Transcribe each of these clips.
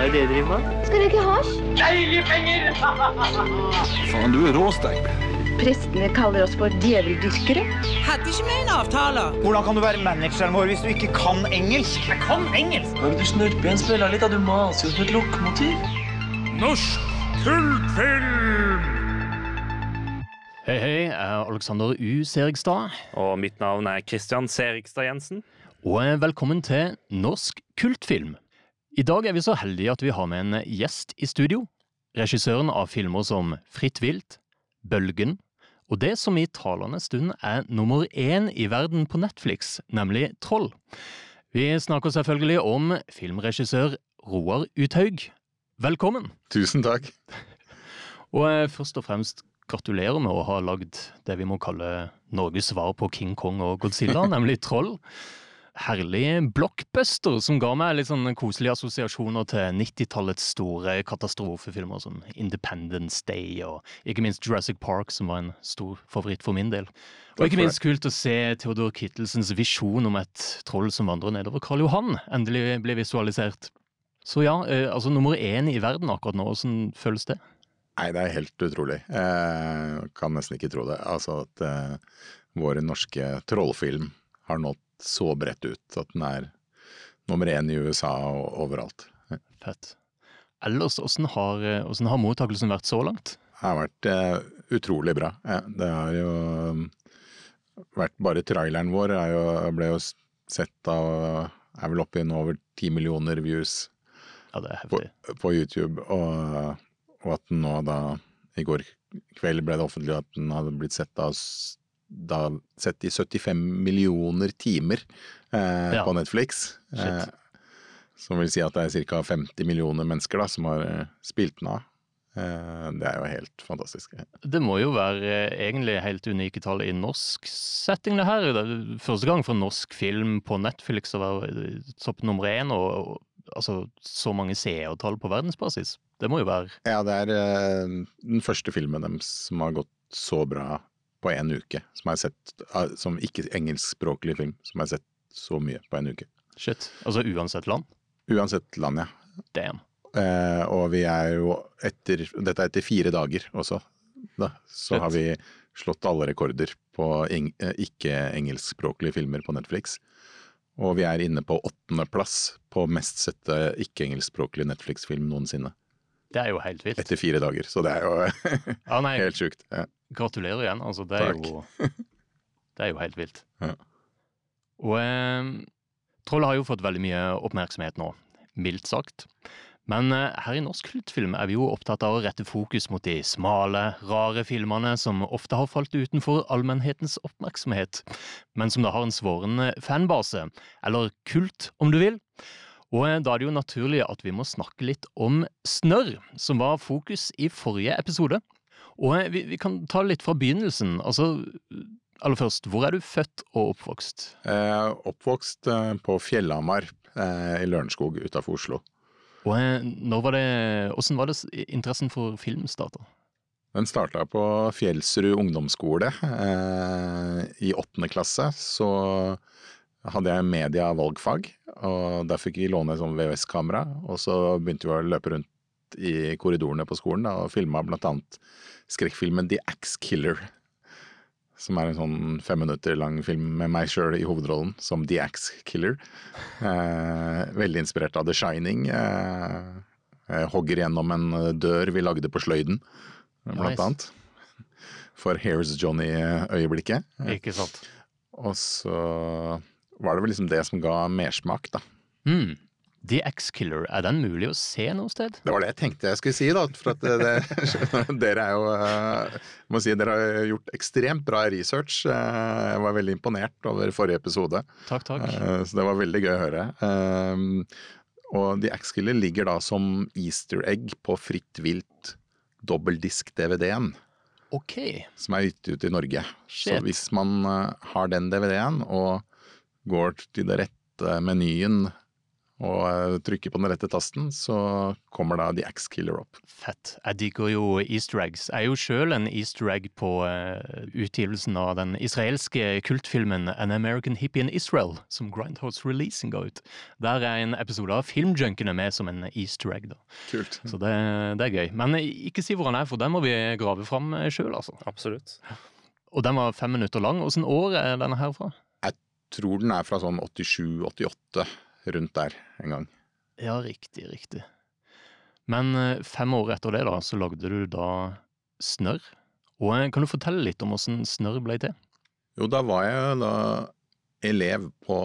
Hva er det dere driver med? Skal dere ikke hasj? Faen, du er råstein. Prestene kaller oss for djeveldyrkere. Hadde ikke vi en avtale? Hvordan kan du være manageren vår hvis du ikke kan engelsk? Jeg kan engelsk! Kan du snurpe igjen spilla litt? da? Du maser jo som et lokomotiv. Norsk kultfilm! Hei, hei. Jeg er Alexander U. Serigstad. Og mitt navn er Christian Serigstad Jensen. Og velkommen til Norsk kultfilm. I dag er vi så heldige at vi har med en gjest i studio. Regissøren av filmer som Fritt vilt, Bølgen, og det som i talende stund er nummer én i verden på Netflix, nemlig Troll. Vi snakker selvfølgelig om filmregissør Roar Uthaug. Velkommen! Tusen takk. Og eh, først og fremst gratulerer med å ha lagd det vi må kalle Norges svar på King Kong og Godzilla, nemlig Troll. Herlig blockbuster som ga meg litt sånne koselige assosiasjoner til 90-tallets store katastrofefilmer som Independence Day og ikke minst Jurassic Park, som var en stor favoritt for min del. Og ikke minst kult å se Theodor Kittelsens visjon om et troll som vandrer nedover Karl Johan, endelig ble visualisert. Så ja, eh, altså nummer én i verden akkurat nå, hvordan føles det? Nei, det er helt utrolig. Jeg kan nesten ikke tro det. Altså at uh, vår norske trollfilm har nådd så bredt ut at den er nummer én i USA og overalt. Fett. Ellers, åssen har, eh, hvordan har mottakelsen vært så langt? Det har vært eh, utrolig bra. Ja, det har jo um, vært Bare traileren vår jo, ble jo sett av Er vel oppe i nå over ti millioner views Ja, det på, på YouTube, og, og at den nå da I går kveld ble det offentlig at den hadde blitt sett av da sett i 75 millioner timer eh, Ja. på Netflix. Eh, som vil si at det er ca. 50 millioner mennesker da, som har eh, spilt den av. Eh, det er jo helt fantastisk. Det må jo være eh, egentlig helt unike tall i norsk setting, det her. Det første gang for norsk film på Netflix å være eh, topp nummer én, og, og altså så mange seertall på verdensbasis. Det må jo være Ja, det er den første filmen deres som har gått så bra på én uke. Som jeg har sett eh, som ikke engelskspråklig film, som jeg har sett så mye på en uke. shit. Altså uansett land. Uansett land, ja. Damn. Eh, og vi er jo etter Dette er etter fire dager også. Da, så Shit. har vi slått alle rekorder på eng, eh, ikke-engelskspråklige filmer på Netflix. Og vi er inne på åttendeplass på mest sette ikke-engelskspråklig Netflix-film noensinne. Det er jo helt vilt. Etter fire dager, så det er jo Ja, nei, helt sjukt. Ja. gratulerer igjen. Altså, det er jo Det er jo helt vilt. Ja. Og eh, Troll har jo fått veldig mye oppmerksomhet nå, mildt sagt. Men eh, her i norsk kultfilm er vi jo opptatt av å rette fokus mot de smale, rare filmene som ofte har falt utenfor allmennhetens oppmerksomhet, men som da har en svoren fanbase, eller kult om du vil. Og eh, da er det jo naturlig at vi må snakke litt om Snørr, som var fokus i forrige episode. Og eh, vi, vi kan ta litt fra begynnelsen. Altså, aller først, hvor er du født og oppvokst? Eh, oppvokst eh, på Fjellhamar eh, i Lørenskog utafor Oslo. Og eh, når var det, hvordan var det interessen for film starta? Den starta på Fjellsrud ungdomsskole. Eh, I åttende klasse så hadde jeg media valgfag, og der fikk vi låne sånn VHS-kamera. Og så begynte vi å løpe rundt i korridorene på skolen da, og filma annet skrekkfilmen The Axe Killer. Som er en sånn fem minutter lang film med meg sjøl i hovedrollen som The Axe Killer. Eh, veldig inspirert av The Shining. Eh, hogger gjennom en dør vi lagde på sløyden, blant Nice. annet. For Here's Johnny-øyeblikket. Ikke sant? Og så var det vel liksom det som ga mersmak, da. Mm. The X-Killer, er den mulig å se noe sted? Det var det jeg tenkte jeg skulle si, da. For at det, dere er jo eh, må si Dere har gjort ekstremt bra research. Eh, Jeg var veldig imponert over forrige episode, Takk, takk. eh, så det var veldig gøy å høre. Og The X-Killer ligger da som easter egg på Fritt vilt dobbeldisk-DVD-en. Ok. som er gitt ut i Norge. Så hvis man har den DVD-en og går til det rette menyen og eh, trykker på den rette tasten, så kommer da The Axe Killer opp. Fett. Jeg digger jo easter eggs. Jeg er jo sjøl en easter egg på uh, utgivelsen av den israelske kultfilmen An American Hippie in Israel, som Grindhouse Releasing ga ut. Der er en episode av Filmjunkene med som en easter egg. da. Kult. Så det, det er gøy. Men ikke si hvor han er, for den må vi grave fram sjøl, altså. Absolutt. Og den var fem minutter lang. Åssen år er denne her fra? Tror den er fra sånn 87-88, rundt der en gang. Ja, riktig, riktig. Men eh, fem år etter det, da, så lagde du da Snørr. Og eh, kan du fortelle litt om åssen Snørr ble til? Jo, da var jeg da elev på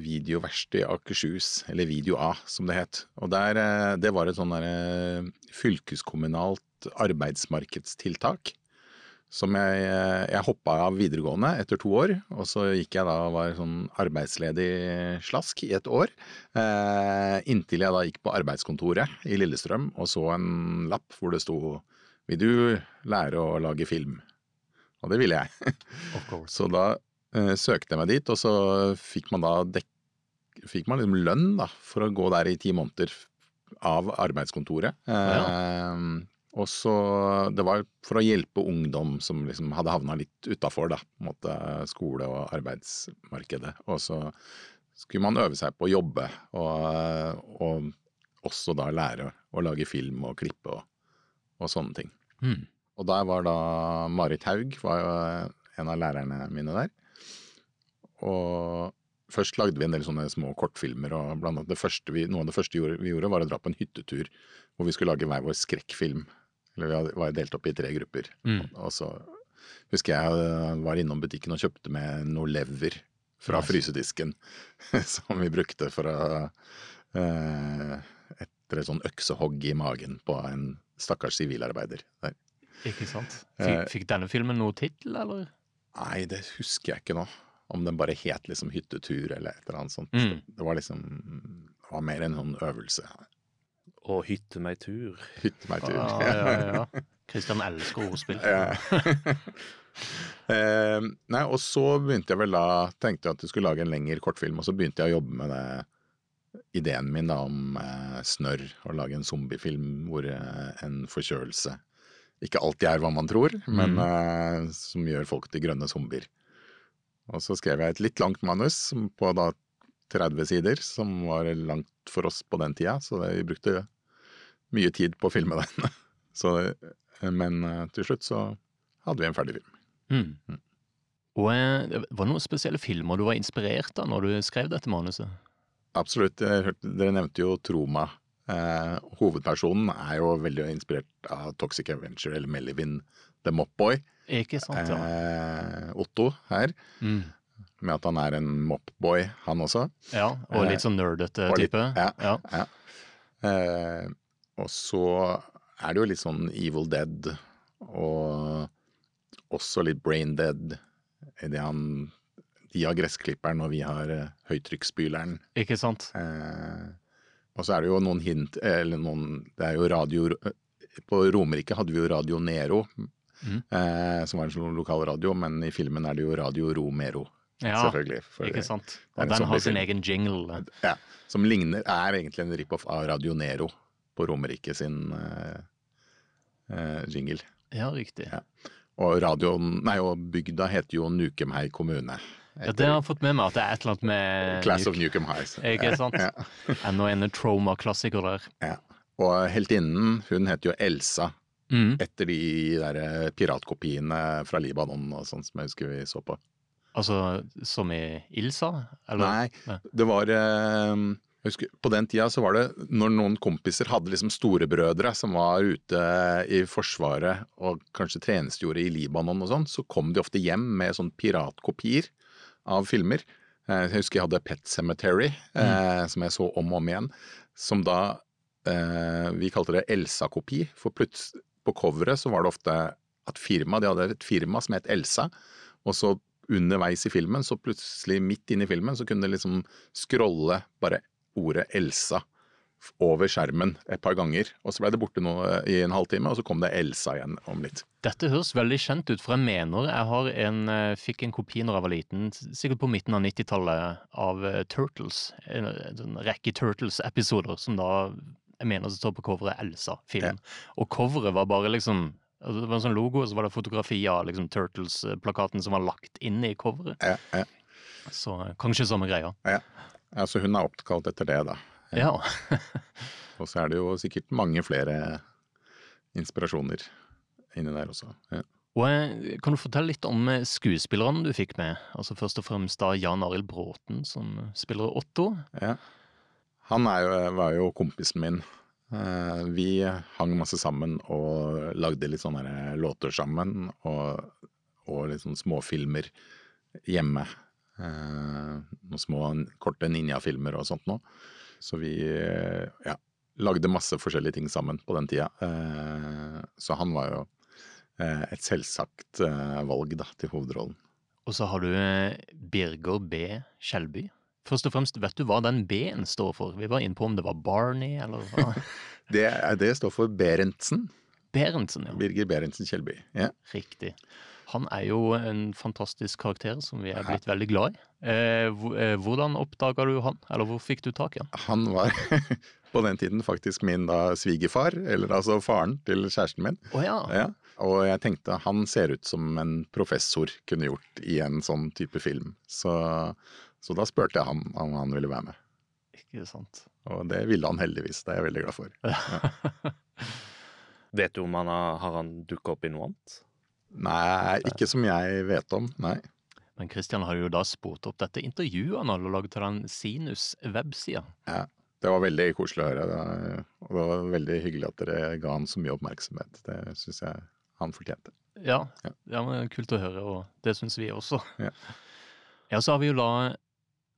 Videoverkstedet i Akershus, eller Video A som det het. Og der, eh, det var et sånn fylkeskommunalt arbeidsmarkedstiltak. Som jeg, jeg hoppa av videregående etter to år, og så gikk jeg da og var sånn arbeidsledig slask i et år. Eh, inntil jeg da gikk på arbeidskontoret i Lillestrøm og så en lapp hvor det sto 'Vil du lære å lage film?' Og det ville jeg. så da eh, søkte jeg meg dit, og så fikk man da dekk, fikk man liksom lønn da, for å gå der i ti måneder av arbeidskontoret. Ja. Eh, og så Det var for å hjelpe ungdom som liksom hadde havna litt utafor skole- og arbeidsmarkedet. Og så skulle man øve seg på å jobbe, og, og også da lære å lage film og klippe og, og sånne ting. Mm. Og der var da Marit Haug var jo en av lærerne mine der. Og først lagde vi en del sånne små kortfilmer, og blant annet det første vi, noe av det første vi gjorde, vi gjorde, var å dra på en hyttetur hvor vi skulle lage hver vår skrekkfilm. Eller vi var delt opp i tre grupper. Mm. Og så husker jeg øh, var innom butikken og kjøpte med noe lever fra Nice. frysedisken som vi brukte for å eh, Etter et sånn øksehogg i magen på en stakkars sivilarbeider. der. Ikke sant? Eh, Fikk, fikk denne filmen noe tittel, eller? Nei, det husker jeg ikke nå. Om den bare het liksom Hyttetur eller et eller annet sånt. Mm. Det var liksom Det var mer en sånn øvelse. Og hytte meg tur. Hytte meg tur. Ja, ja, ja. Kristian elsker ordspill. Ja. Eh, nei, og så begynte jeg vel da Tenkte jeg at jeg skulle lage en lengre kortfilm, og så begynte jeg å jobbe med det ideen min da om eh, snørr, å lage en zombiefilm hvor eh, en forkjølelse ikke alltid er hva man tror, men Mm. eh, som gjør folk til grønne zombier. Og så skrev jeg et litt langt manus på da 30 sider, som var langt for oss på den tida, så det, vi brukte mye tid på å filme den. Så, eh, men eh, til slutt så hadde vi en ferdig film. Mm. Og eh, Var det noen spesielle filmer du var inspirert av når du skrev dette manuset? Absolutt. Hørte, dere nevnte jo Troma. Eh, hovedpersonen er jo veldig inspirert av Toxic Adventure eller Melvin the Mopboy. Ikke sant, ja. Eh, Otto her, Mm. med at han er en mopboy, han også. ja og litt sånn nerdete og litt- type. ja. Ja. Ja. Eh, og så er det jo litt sånn Evil Dead og også litt Brain Dead idet han De har gressklipperen og vi har eh, høytrykksspyleren. Ikke sant? Eh, og så er det jo noen hint Eller noen Det er jo radio På Romerike hadde vi jo Radio Nero, mm. eh, som var en sånn lokalradio, men i filmen er det jo Radio Romero, Ja, ikke sant? det Og den har sin egen jingle. Ja, som ligner, er egentlig en rip-off av Radio Nero på Romerike sin eh, eh, jingle. Ja, riktig. Ja. Og radioen, nei, og bygda heter jo Nukemhei kommune. Ja, det har jeg fått med meg at det er et eller annet med Class of Nuke. Nukem Highs. Ikke sant? Ja. Enda en trauma-klassiker der. Ja. Og heltinnen, hun heter jo Elsa, Mm. etter de der eh, piratkopiene fra Libanon og sånn som jeg husker vi så på. Altså som i Ilsa? Eller? Nei, det var eh, husker, På den tida så var det når noen kompiser hadde liksom storebrødre som var ute i Forsvaret og kanskje tjenestegjorde i Libanon og sånn, så kom de ofte hjem med sånn piratkopier av filmer. Eh, Jeg husker jeg hadde Pet Cemetery, eh, som jeg så om og om igjen, som da eh, Vi kalte det Elsa-kopi, for på coveret så var det ofte at firma, de hadde et firma som het Elsa, og så underveis i filmen, så plutselig midt inn i filmen, så kunne det liksom scrolle bare ordet Elsa over skjermen et par ganger. Og så ble det borte noe i en halvtime, og så kom det Elsa igjen om litt. Dette høres veldig kjent ut, for jeg mener jeg har en, eh, fikk en kopi når jeg var liten, sikkert på midten av 90-tallet, av eh, Turtles. En, en rekke Turtles-episoder som da jeg mener det står på coveret Elsa-film. Og coveret var bare liksom altså Det var en sånn logo, og så var det fotografi av liksom Turtles-plakaten som var lagt inn i coveret. Ja, ja. Så eh, kanskje samme greia. Ja. Ja, så hun er oppkalt etter det, da. Ja. Og så er det jo sikkert mange flere inspirasjoner inni der også. Ja. Og eh, Kan du fortelle litt om eh, skuespillerne du fikk med? Altså Først og fremst da Jan Arild Bråten, som spiller Otto. Ja. Han er jo, var jo kompisen min. Eh, Vi hang masse sammen og lagde litt sånne låter sammen. Og, og litt sånne småfilmer hjemme. Eh, Noen små, korte ninjafilmer og sånt noe. Så vi eh, ja, lagde masse forskjellige ting sammen på den tida. Eh, Så han var jo et selvsagt valg da, til hovedrollen. Og så har du Birger B. Skjelby. Først og fremst, vet du hva den B-en står for? Vi var inne på om det var Barney, eller hva? Det, det står for Berentsen. Berentsen, ja. Birger Berentsen Kjellby. Ja. Riktig. Han er jo en fantastisk karakter som vi er blitt veldig glad i. Eh, eh, hvordan oppdaga du han, eller hvor fikk du tak i han? Han var på den tiden faktisk min da svigerfar, eller altså faren til kjæresten min. Oh, ja. Ja. Og jeg tenkte han ser ut som en professor kunne gjort i en sånn type film. Så, så da spurte jeg han om han ville være med. Ikke sant. Og det ville han heldigvis, det er jeg veldig glad for. Vet du om han har, har dukka opp i noe annet? Nei, ikke som jeg vet om, nei. Men Christian har jo da spurt opp dette intervjuet han hadde laget til den Sinus-websida. Ja, det var veldig koselig å høre. Det var, og det var veldig hyggelig at dere ga han så mye oppmerksomhet. Det syns jeg han fortjente. Ja, Ja. ja, men kult å høre, og det syns vi også. Ja. Ja, så har vi jo da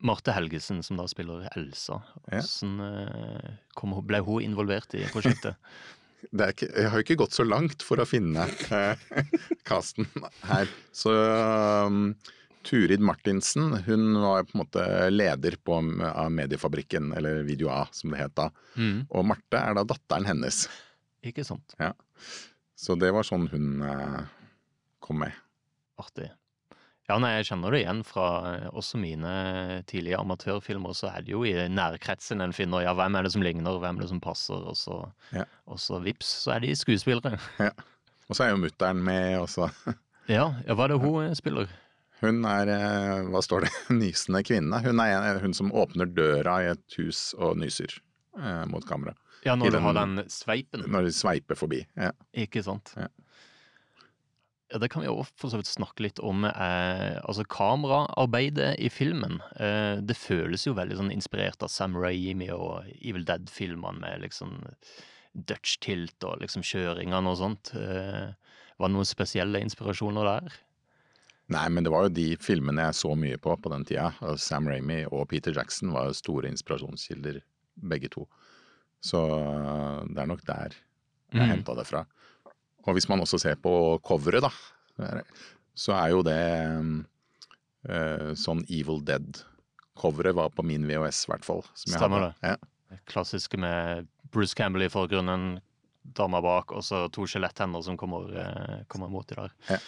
Marte Helgesen, som da spiller Elsa. Hvordan ja. ble hun involvert i prosjektet? ikke, jeg har jo ikke gått så langt for å finne eh, casten her. Så um, Turid Martinsen hun var på en måte leder på av Mediefabrikken, eller Video A som det het da. Mm. Og Marte er da datteren hennes. Ikke sant? Så det var sånn hun eh, kom med. Artig. Ja, nei, jeg kjenner det igjen fra eh, også mine tidlige amatørfilmer. Så er det jo i nærkretsen en finner ja, hvem er det som ligner, hvem er det som passer, og så, Ja. og så vips, så er de skuespillere. Ja. Og så er jo mutter'n med, også. Ja, ja hva er det hun eh, spiller? Hun er, eh, hva står det, nysende kvinne. Hun er hun som åpner døra i et hus og nyser eh, mot kamera. Ja, når du den- har den sveipen. Når de sveiper forbi. Ja. Ikke sant? Ja. Ja, Det kan vi også for så vidt snakke litt om. Eh, altså Kameraarbeidet i filmen. Eh, det føles jo veldig sånn inspirert av Sam Raimi og Evil Dead-filmene med liksom Dutch tilt og liksom kjøringene og sånt. Eh, var det noen spesielle inspirasjoner der? Nei, men det var jo de filmene jeg så mye på på den tida. Og Sam Raimi og Peter Jackson var jo store inspirasjonskilder, begge to. Så eh, det er nok der jeg Mm. henta det fra. Og hvis man også ser på coveret, da, så er jo det eh, sånn Evil Dead-coveret var på min VHS, i hvert fall. Stemmer hadde. Ja. Klassiske med Bruce Campbell i forgrunnen, dama bak, og så to skjeletthender som kommer, eh, kommer mot de der. Ja.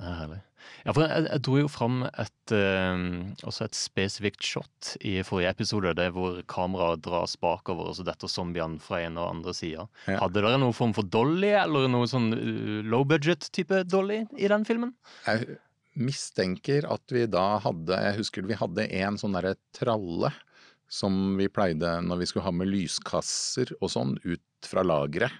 Det er herlig. Ja, for jeg, jeg dro jo fram et, eh, også et spesifikt shot i forrige episode, det hvor kameraet dras bakover, og så detter zombiene fra en og andre sida. Ja. Hadde dere noen form for dolly, eller noe sånn uh, low budget-type dolly i den filmen? Jeg mistenker at vi da hadde Jeg husker vi hadde en sånn derre tralle som vi pleide når vi skulle ha med lyskasser og sånn ut fra lageret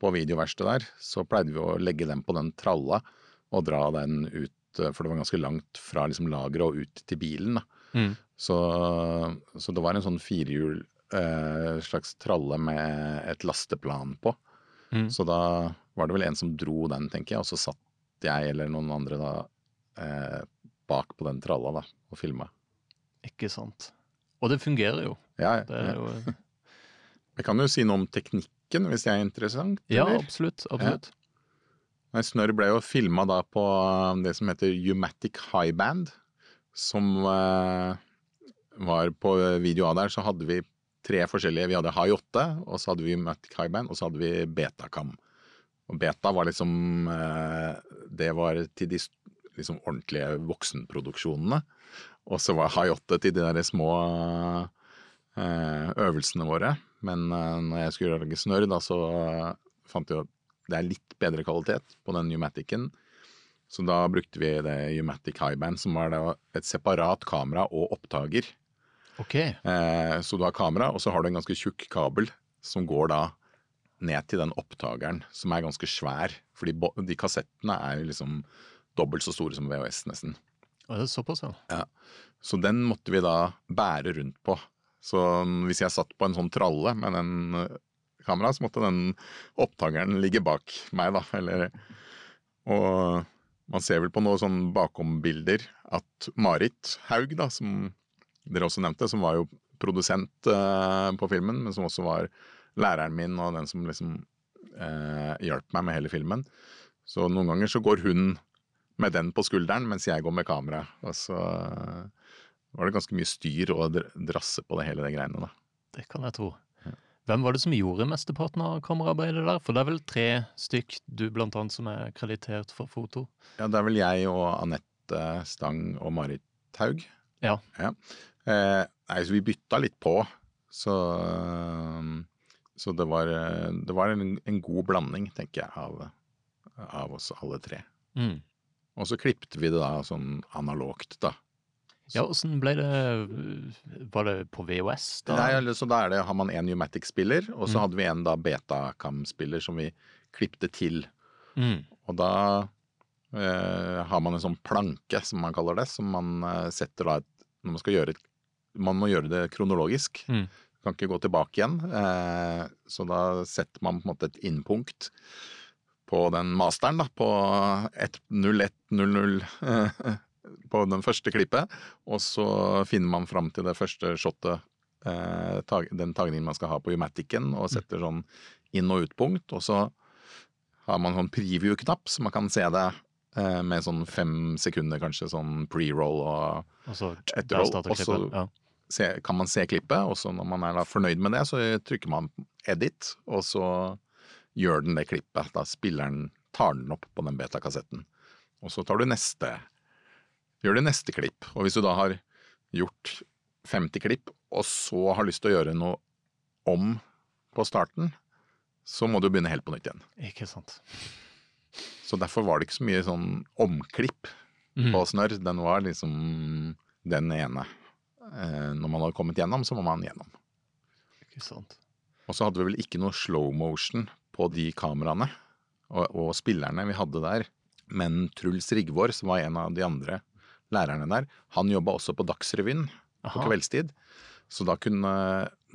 på videoverkstedet der. Så pleide vi å legge den på den tralla og dra den ut, eh, for det var ganske langt fra liksom lageret og ut til bilen. Mm. Så, så det var en sånn firehjul eh, slags tralle med et lasteplan på. Mm. Så da var det vel en som dro den, tenker jeg, og så satt jeg eller noen andre da eh, bak på den tralla da, og filma. Ikke sant. Og det fungerer jo. Ja, Det er jo Jeg kan jo si noe om teknikken, hvis det er interessant. ja, absolutt. absolutt. Nei, Snørr ble jo filma da på um, det som heter Umatic High Band, som eh, var på video av der, så hadde vi tre forskjellige. Vi hadde High 8, og så hadde vi Matic High Band, og så hadde vi Betacam. Og Beta var liksom eh, Det var til de liksom ordentlige voksenproduksjonene. Og så var High 8 til de der små eh, øvelsene våre. Men når jeg skulle lage snørr, da så fant jeg at det er litt bedre kvalitet på den Pneumaticen. Så da brukte vi det Pneumatic Highband, som var et separat kamera og opptaker. Ok. Eh, så du har kamera, og så har du en ganske tjukk kabel som går da ned til den opptakeren, som er ganske svær. Fordi de kassettene er liksom dobbelt så store som VHS, nesten. Og det er såpass, ja. Så den måtte vi da bære rundt på. Så hvis jeg satt på en sånn tralle med den kamera, så måtte den opptakeren ligge bak meg, da. Eller, og man ser vel på noen sånn bakombilder at Marit Haug, da, som dere også nevnte, som var jo produsent eh, på filmen, men som også var læreren min og den som liksom eh, hjalp meg med hele filmen. Så noen ganger så går hun med den på skulderen, mens jeg går med kamera. Og så eh, var det ganske mye styr og drasse på det hele det greiene, da. Det kan jeg tro. Hvem var det som gjorde mesteparten av kameraarbeidet der? For det er vel tre stykk, du blant annet, som er kreditert for foto? Ja, det er vel jeg og Anette Stang og Marit Haug. Ja. Eh, nei, så vi bytta litt på, så Så det var, det var en, en god blanding, tenker jeg, av, av oss alle tre. Mm. Og så klippte vi det da sånn analogt, da. Ja, åssen ble det Var det på VHS, da? Nei, så da er det, har man en Pneumatic-spiller, og så Mm. hadde vi en da Betacam-spiller som vi klippte til. Mm. Og da eh, har man en sånn planke, som man kaller det, som man eh, setter da et, når man skal gjøre et, Man må gjøre det kronologisk. Mm. Kan ikke gå tilbake igjen. Eh, så da setter man på en måte et innpunkt på den masteren, da, på 10100 eh, på den første klippet, og så finner man fram til det første shotet, eh, tag, den tagningen man skal ha på Umaticen, og setter sånn inn- og utpunkt, og så har man sånn preview-knapp, så man kan se det eh, med sånn fem sekunder, kanskje sånn pre-roll og etterroll. og så- Ja. se, kan man se klippet, og så når man er fornøyd med det, så trykker man edit, og så gjør den det klippet. Da spiller den, tar den opp på den betakassetten. Og så tar du neste, gjør det neste klipp. Og hvis du da har gjort 50 klipp, og så har lyst til å gjøre noe om på starten, så må du begynne helt på nytt igjen. Ikke sant. Så derfor var det ikke så mye sånn omklipp Mm. på snørr. Den var liksom den ene. Eh, når man hadde kommet gjennom, så må man gjennom. Ikke sant. Og så hadde vi vel ikke noe slow motion på de kameraene og, og spillerne vi hadde der. Men Truls Rigvår, som var en av de andre lærerne der, han jobba også på Dagsrevyen på kveldstid. Så da kunne,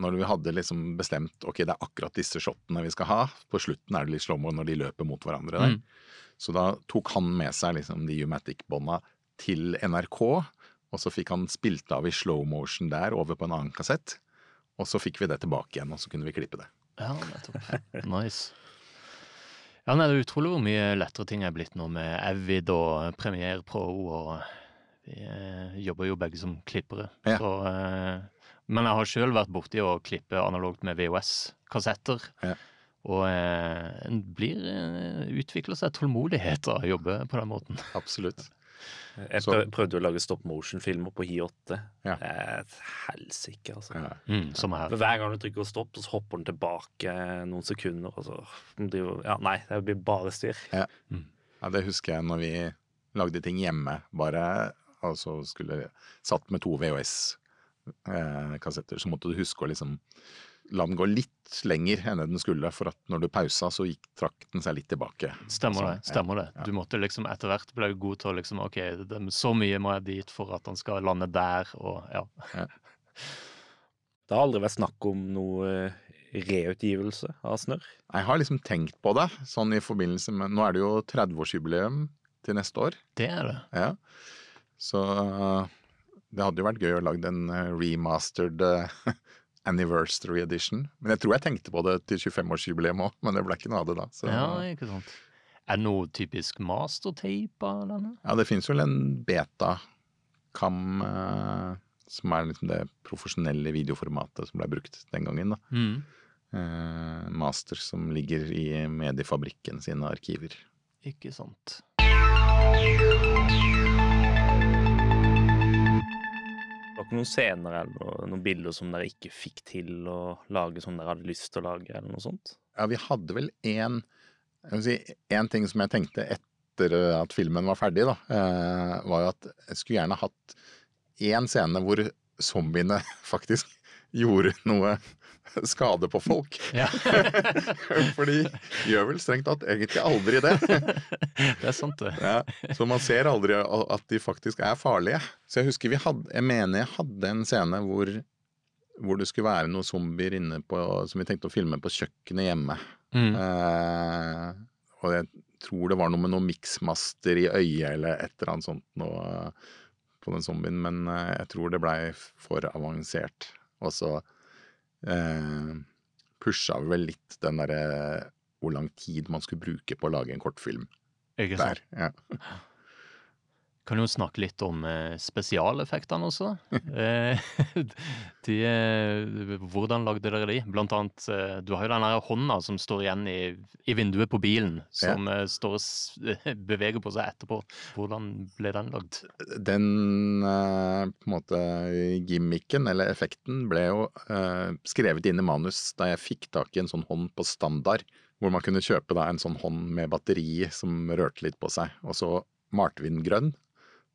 når vi hadde liksom bestemt ok, det er akkurat disse shotene vi skal ha, på slutten er det litt slow-mo når de løper mot hverandre der. Mm. Så da tok han med seg liksom de Umatic-bånda til NRK, og så fikk han spilt av i slow motion der over på en annen kassett. Og så fikk vi det tilbake igjen, og så kunne vi klippe det. Ja, nettopp. Nice. Ja, nei, det er utrolig hvor mye lettere ting er blitt nå med Avid og Premiere Pro, og vi eh, jobber jo begge som klippere. Ja. Så, eh, men jeg har sjøl vært borti å klippe analogt med VHS-kassetter. Ja. Og eh, en blir utvikler seg tålmodighet av å jobbe på den måten. Absolutt. Jeg prøvde å lage stop motion-filmer på Hi 8. Ja. Helsike, altså. Ja. Mm, som her. For Hver gang du trykker stopp, så hopper den tilbake noen sekunder. Og så blir Ja, nei, det blir bare styr. Ja, det husker jeg når vi lagde ting hjemme, bare. Altså skulle Satt med to VHS-kassetter, så måtte du huske å liksom la den gå litt lenger enn den skulle, for at når du pausa, så gikk, trakk den seg litt tilbake. Stemmer det. stemmer det. ja. Du måtte liksom etter hvert bli god til å liksom OK, det, så mye må jeg dit for at han skal lande der, og ja. Det har aldri vært snakk om noe eh, reutgivelse av snørr. Jeg har liksom tenkt på det, sånn i forbindelse med Nå er det jo 30-årsjubileum til neste år. Det er det. Ja. Så uh, det hadde jo vært gøy å lage en uh, remastered uh, anniversary edition. Men jeg tror jeg tenkte på det til 25-årsjubileet òg, men det ble ikke noe av det da. Så, Ja, ikke sant. Er det noe typisk mastertape av denne? ja, det fins vel en beta-cam som er liksom det profesjonelle videoformatet som ble brukt den gangen. da. Mm. Eh, master som ligger i Mediefabrikken sine arkiver. Ikke sant. Ikke noen scener eller noen bilder som dere ikke fikk til å lage som dere hadde lyst til å lage, eller noe sånt? Ja, vi hadde vel én si, en ting som jeg tenkte etter at filmen var ferdig, da, eh, var jo at jeg skulle gjerne hatt én scene hvor zombiene faktisk gjorde noe skade på folk. Ja. For de gjør vel strengt tatt egentlig aldri det. Det er sant, det. Ja, så man ser aldri at de faktisk er farlige. Så jeg husker vi hadde Jeg mener jeg hadde en scene hvor, hvor det skulle være noen zombier inne på Som vi tenkte å filme på kjøkkenet hjemme. Mm. Eh, og jeg tror det var noe med noen miksmaster i øyet eller et eller annet sånt noe på den zombien, men eh, jeg tror det blei for avansert. Og så eh, pusha vel litt den derre hvor lang tid man skulle bruke på å lage en kortfilm Ikke sant? der. Ja. Kan jo snakke litt om eh, spesialeffektene også. Eh, de, eh, hvordan lagde dere de? Blant annet, du har jo den hånda som står igjen i, i vinduet på bilen, som ja. står og beveger på seg etterpå. Hvordan ble den lagd? Den på en måte gimmicken, eller effekten, ble jo eh, skrevet inn i manus da jeg fikk tak i en sånn hånd på standard, hvor man kunne kjøpe da en sånn hånd med batteri som rørte litt på seg. Og så malte vi den grønn,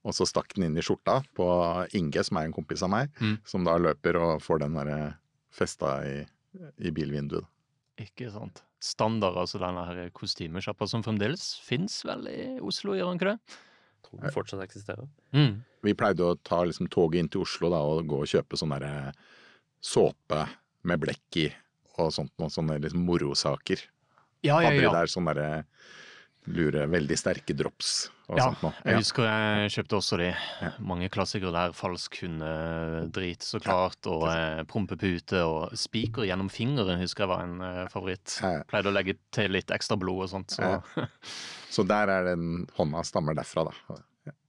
og så stakk den inn i skjorta på Inge, som er en kompis av meg, Mm. som da løper og får den derre festa i, i bilvinduet. Ikke sant? Standard, altså denne her kostymesjappa som fremdeles fins vel i Oslo, gjør den ikke det? Tror den fortsatt eksisterer. Mm. Vi pleide å ta liksom, toget inn til Oslo da, og gå og kjøpe sånn derre såpe med blekk i, og sånt noe, sånne liksom morosaker. Ja, ja, Hadde de ja. der sånne derre lure, veldig sterke drops og Ja, sånt noe. jeg husker jeg kjøpte også de. Ja. Mange klassikere der. Falsk hundedrit, så klart. Og eh, prompepute og spiker gjennom fingeren husker jeg var en eh, favoritt. Pleide å legge til litt ekstra blod og sånt. Så. Så der er den hånda stammer derfra, da.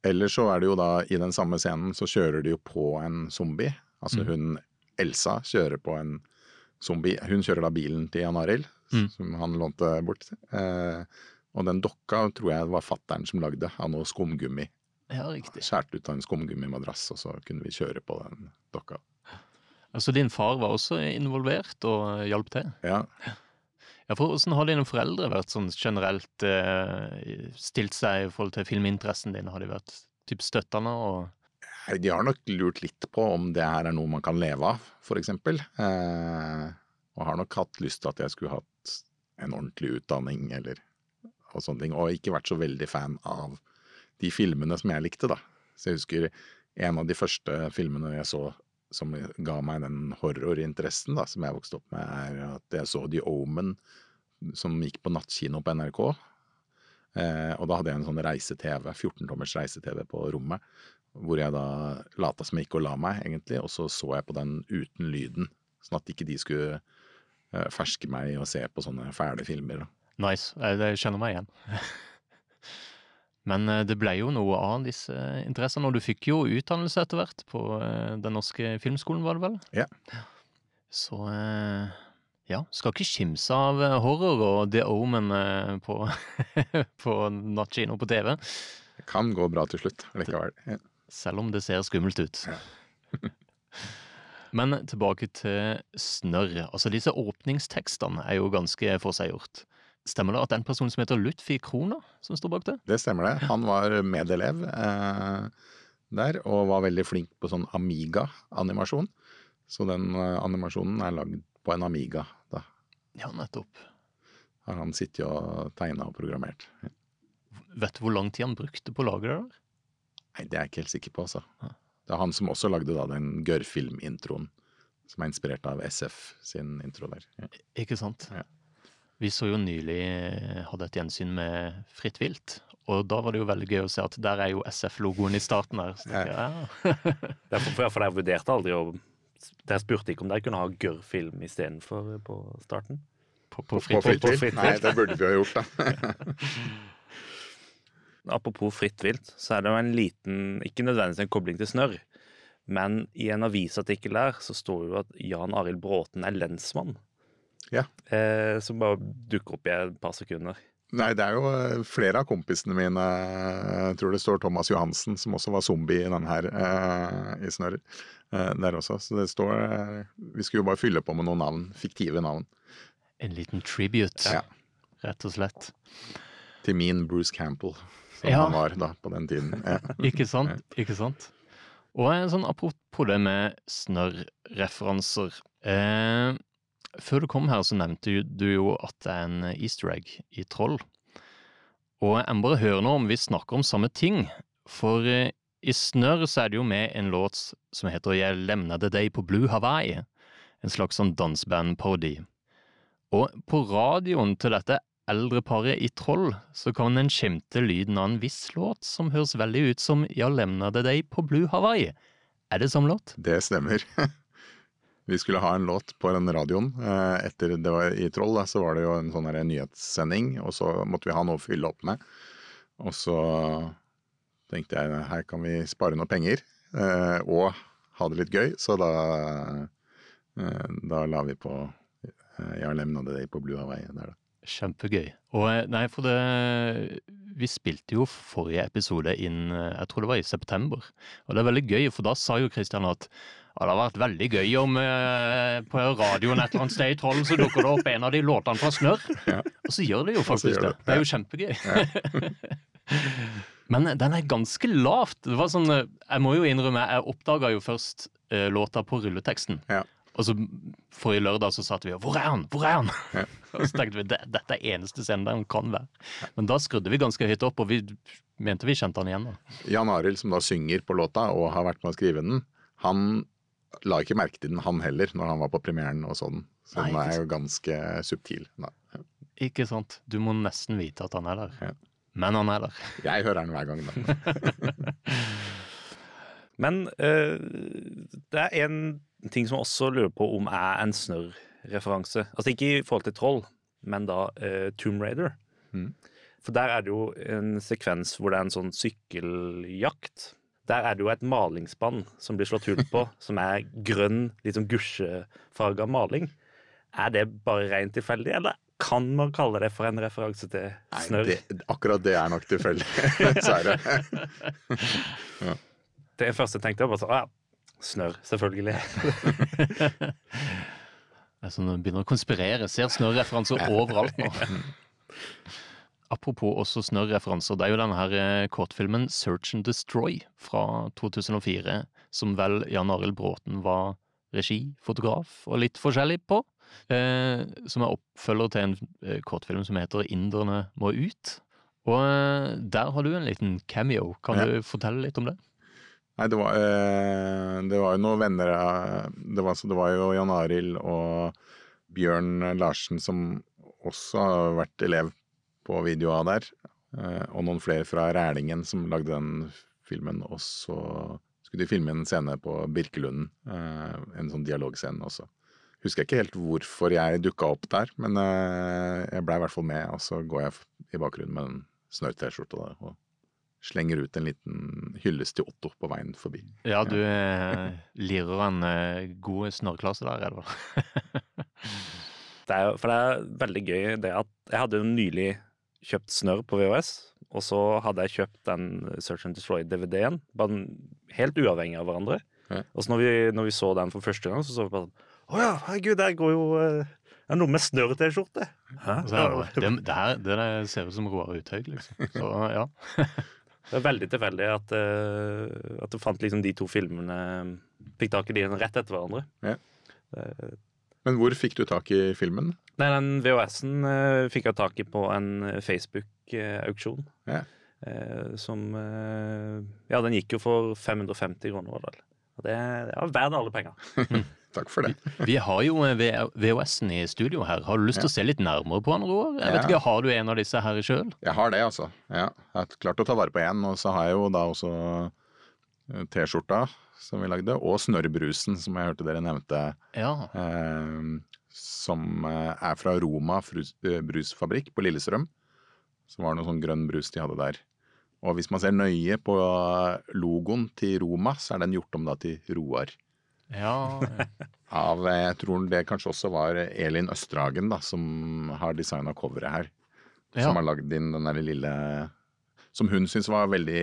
Ellers så er det jo da, i den samme scenen, så kjører de jo på en zombie. Altså Mm. hun Elsa kjører på en zombie. Hun kjører da bilen til Jan Arild, Mm. som han lånte bort. Eh, og den dokka tror jeg det var fattern som lagde, av noe skumgummi. ja, riktig. Skjært ut av en skumgummimadrass, og så kunne vi kjøre på den dokka. Altså din far var også involvert og hjalp til? Ja, Ja, for Hvordan har dine foreldre vært sånn generelt eh, stilt seg i forhold til filminteressen din? Har de vært typ støttende? og De har nok lurt litt på om det her er noe man kan leve av, eksempel. Eh, og har nok hatt lyst til at jeg skulle hatt en ordentlig utdanning eller og sånne ting. Og ikke vært så veldig fan av de filmene som jeg likte, da. Så jeg husker en av de første filmene jeg så som ga meg den horrorinteressen da, som jeg vokste opp med, er at jeg så The Omen, som gikk på nattkino på NRK. Eh, og da hadde jeg en sånn reise-TV, 14-tommers reise-TV på rommet, hvor jeg da lata som jeg gikk og la meg, egentlig, og så så jeg på den uten lyden, sånn at ikke de skulle eh, ferske meg å se på sånne fæle filmer. Da. Nice. Jeg, kjenner meg igjen. Men eh, det ble jo noe av disse interessene, og du fikk jo utdannelse etter hvert på eh, Den norske filmskolen, var det vel? Ja. Så eh, ja, skal ikke kimse av horror og The Omen på, på nattkino på TV, Det kan gå bra til slutt likevel. Ja. selv om det ser skummelt ut. Ja. Men tilbake til Snørr. Altså, disse åpningstekstene er jo ganske forseggjort. Stemmer det at den personen som heter Lutfi Krona, som står bak det? Det stemmer det. Han var medelev eh, der, og var veldig flink på sånn Amiga-animasjon. Så den eh, animasjonen er lagd på en Amiga. Da Ja, nettopp. har han sittet og tegna og programmert. Vet du hvor lang tid han brukte på å lage det der? Nei, det er jeg ikke helt sikker på, altså. Ja. Det er han som også lagde da den Gørrfilm-introen, som er inspirert av SF sin intro der. Ja. Ikke sant? Ja. Vi så jo nylig eh, hadde et gjensyn med Fritt vilt, og da var det jo veldig gøy å se at der er jo SF-logoen i starten her. Så jeg, ja. Derfor, for, for jeg vurderte aldri å Dere spurte ikke om de kunne ha gørrfilm istedenfor på starten? På, på På Fritt Fritt vilt. Vilt? Nei, det burde vi ha gjort, da. Apropos fritt vilt, så er det jo en liten Ikke nødvendigvis en kobling til snørr, Men i en avisartikkel der så står jo at Jan Arild Bråten er lensmann. Ja. Eh, som bare dukker opp i et par sekunder. Nei, det er jo eh, flere av kompisene mine Jeg tror det står Thomas Johansen, som også var zombie i den her, eh, i Snørr. Eh, der også. Så det står eh, Vi skulle jo bare fylle på med noen navn. Fiktive navn. En liten tribute, Ja. rett og slett. Til min Bruce Campbell, som Ja. han var da, på den tiden. Ja. Ikke sant? Ikke sant? Og en sånn apropos det med snørr-referanser. Eh, før du kom her, så nevnte du jo at det er en easter egg i Troll. Og jeg må bare høre nå om vi snakker om samme ting. For eh, i Snørr så er det jo med en låt som heter Jeg lemnade deg på Blue Hawaii. En slags sånn dansebandparodi. Og på radioen til dette eldre paret i Troll, så kan en skimte lyden av en viss låt som høres veldig ut som Ja, lemnade deg på Blue Hawaii. Er det samme låt? Det stemmer. Vi skulle ha en låt på den radioen. eh, Etter det var i Troll, da, så var det jo en sånn nyhetssending, og så måtte vi ha noe å fylle opp med. Og så tenkte jeg her kan vi spare noe penger, eh, og ha det litt gøy, så da, eh, da la vi på Jeg har lemna det på Blue Hawaii der, da. Kjempegøy. Og nei, for det Vi spilte jo forrige episode inn Jeg tror det var i september. Og det er veldig gøy, for da sa jo Kristian at ja, det har vært veldig gøy om eh, på radioen et eller annet sted i Trollen så dukker det opp en av de låtene fra Snørr. Ja. Og så gjør det jo faktisk det. det. Det er jo kjempegøy. Men eh, den er ganske lavt. Det var sånn, eh, jeg må jo innrømme, jeg oppdaga jo først eh, låta på rulleteksten. Ja. Og så forrige lørdag så satt vi og Hvor er han? Hvor er han? Ja. og så tenkte vi det, dette er eneste scenen der han kan være. Men da skrudde vi ganske høyt opp, og vi mente vi kjente han igjen. da. Jan Arild, som da synger på låta og har vært med å skrive den, han la ikke merke til den, han heller, når han var på premieren og sånn. Så Nei, den er jo ganske subtil. Nei. Ikke sant? Du må nesten vite at han er der. Ja. Men han er der. Jeg hører den hver gang, da. Men eh, det er en ting som jeg også lurer på om er en snørr-referanse. Altså ikke i forhold til troll, men da eh, Tomb Raider. Mm. For der er det jo en sekvens hvor det er en sånn sykkeljakt. Der er det jo et malingsspann som blir slått hull på, som er grønn, litt sånn gusjefarga maling. Er det bare rent tilfeldig, eller kan man kalle det for en referanse til snørr? akkurat det er nok tilfeldig, dessverre. Det første jeg tenkte, var bare sånn, «Å ja, snørr, selvfølgelig. altså, sånn, begynner å konspirere. Ser snørreferanser overalt nå. Apropos også snørreferanser. Det er jo denne her eh, kortfilmen 'Search and Destroy' fra 2004, som vel Jan Arild Bråten var regi, fotograf og litt forskjellig på. Eh, som er oppfølger til en eh, kortfilm som heter 'Inderne må ut'. Og eh, der har du en liten cameo. Kan Ja. du fortelle litt om det? Nei, det var, eh, det var jo noen venner det var, det var jo Jan Arild og Bjørn Larsen som også har vært elev på videoa der. eh, Og noen flere fra Rælingen som lagde den filmen. Og så skulle de filme en scene på Birkelunden. eh, En sånn dialogscene også. Husker jeg ikke helt hvorfor jeg dukka opp der, men eh, jeg blei i hvert fall med. Og så går jeg i bakgrunnen med en snørr-T-skjorta der, og slenger ut en liten hyllest til Otto på veien forbi. Ja, du eh, lirer en eh, god snørrklasse der, Edvard. Det er, for det er veldig gøy det at jeg hadde jo nylig kjøpt snørr på VHS, og så hadde jeg kjøpt den Search and Destroy-DVD-en, bare helt uavhengig av hverandre. Ja. Og så når vi, når vi så den for første gang, så så vi bare sånn Å ja, herregud, der går jo eh, det er noe med snørr-T-skjorte. Det, det, det, her, det der ser ut som Roar Uthaug, liksom. Så ja. Det er veldig tilfeldig at, uh, at du fant liksom de to filmene Fikk tak i de rett etter hverandre. Ja. Det- Men hvor fikk du tak i filmen? Nei, den VHS-en uh, fikk jeg tak i på en eh, Facebook-auksjon. Ja. Uh, som uh, Ja, den gikk jo for 550 kroner, var det vel. Og det, det var verdt alle penger. Takk for det. Vi har jo eh, VHS-en i studio her. Har du lyst til å se litt nærmere på den, Roar? Jeg vet Ja. ikke, Har du en av disse her sjøl? Jeg har det, altså. Ja, jeg har klart å ta vare på én. Og så har jeg jo da også eh, T-skjorta som vi lagde, og snørrbrusen som jeg hørte dere nevnte. Ja. Eh, som er fra Roma frus, eh, brusfabrikk på Lillestrøm. Så var noe sånn grønn brus de hadde der. Og hvis man ser nøye på logoen til Roma, så er den gjort om da til Roar. Ja, Av, eh, jeg tror det kanskje også var Elin Østerhagen da, som har designa coveret her. Ja. Som har lagd inn den der lille Som hun syntes var veldig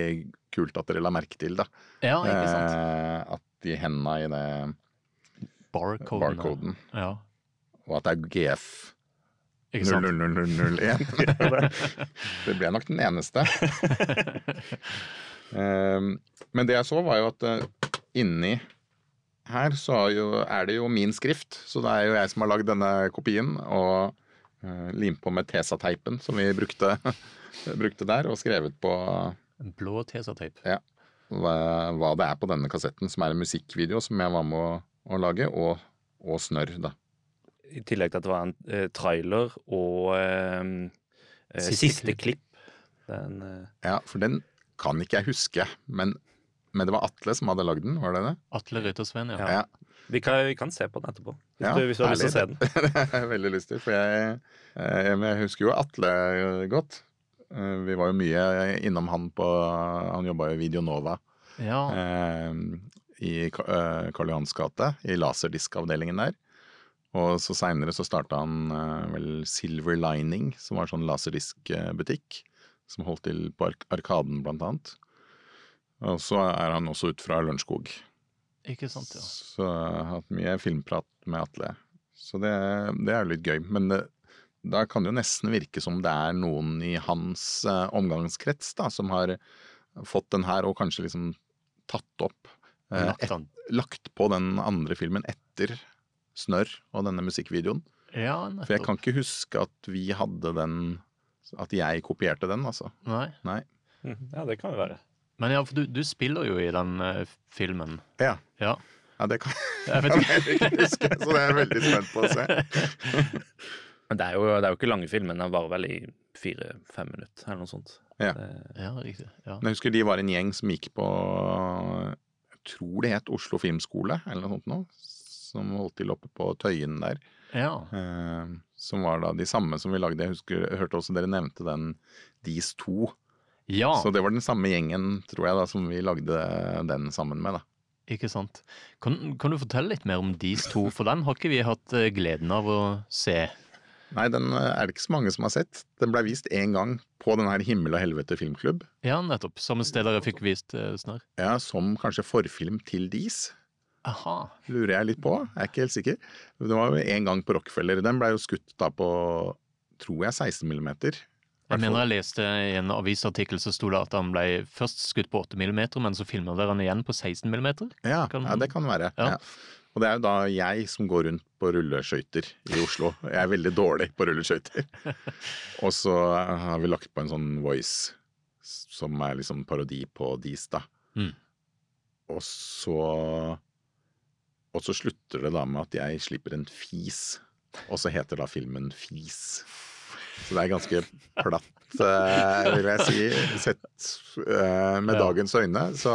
kult at dere la merke til, da. ja ikke sant. Eh, at de henda i det Barcoden. barcoden. Ja, Og at det er GF ikke sant. 00001. det ble nok den eneste. eh, men det jeg så, var jo at eh, inni her så er, det jo min skrift. Så det er jo jeg som har lagd denne kopien. Og limt på med Tesa-teipen som vi brukte, brukte der, og skrevet på En blå Tesa-teip. hva, hva det er på denne kassetten, som er en musikkvideo som jeg var med å, å lage, og, og snørr, da. I tillegg til at det var en eh, trailer og eh, eh, Siste siste, klipp. klipp. Den, eh, Ja, for den kan ikke jeg huske, men, men det var Atle som hadde lagd den, var det det? Atle Ryttersveen, ja. Ja. Vi, kan, vi kan se på den etterpå, hvis, Ja, du, hvis du har lyst til å se den. det har jeg veldig lyst til, for jeg, jeg, jeg husker jo Atle godt. Eh, Vi var jo mye innom han på Han jobba i Videonova Ja, eh, i eh, Karl Johans gate, i laserdiskavdelingen der. Og så seinere så starta han eh, vel Silver Lining, som var sånn laserdiskbutikk. Som holdt til på Arkaden, blant annet. Og så er han også ut fra Lørenskog. Ikke sant, ja. Så jeg har hatt mye filmprat med Atle. Så det, det er jo litt gøy. Men det, da kan det jo nesten virke som det er noen i hans eh, omgangskrets da, som har fått den her og kanskje liksom tatt opp eh, Lagt et. Lagt på den andre filmen etter Snørr og denne musikkvideoen. Ja, For jeg kan ikke huske at vi hadde den At jeg kopierte den, altså. Nei. Nei. Mhm. Ja, det kan jo være. Men ja, for du, du spiller jo i den eh, filmen. Ja. Ja. ja det kan Jeg vet ikke. huske, så det er jeg veldig spent på å se. Men det er jo, det er jo ikke lange filmen, den varer vel i fire-fem minutter, eller noe sånt. Ja. Det- Ja, riktig. Ja. Men jeg husker de var en gjeng som gikk på Jeg tror det het Oslo Filmskole, eller noe sånt noe. Som holdt til oppe på Tøyen der. ja. Eh, som var da de samme som vi lagde. Jeg husker, jeg hørte også dere nevnte den Dis 2. Ja, Så det var den samme gjengen, tror jeg, da, som vi lagde den sammen med. da. ikke sant. Kan, kan du fortelle litt mer om Dis 2, for den har ikke vi hatt eh, gleden av å se. Nei, den eh, er det ikke så mange som har sett. Den ble vist én gang på den her Himmel og helvete filmklubb. Ja, nettopp. Samme sted jeg fikk vist snart. Snørr. Ja, Som kanskje forfilm til Dis. Aha. lurer jeg litt på. Jeg er ikke helt sikker. Det var jo en gang på Rockefeller. Den ble jo skutt da på, tror jeg, 16 millimeter. Jeg mener jeg leste i en avisartikkel så sto det at han ble først skutt på 8 mm, men så filma dere han igjen på 16 mm. Ja, Kan- ja, det kan være. Ja. Ja. Og det er jo da jeg som går rundt på rulleskøyter i Oslo. Jeg er veldig dårlig på rulleskøyter. Og så har vi lagt på en sånn voice som er liksom parodi på Dis, da. Mm. Og så Og så slutter det da med at jeg slipper en fis. Og så heter da filmen Fis. Så det er ganske platt, eh, vil jeg si. Sett eh, med dagens øyne, så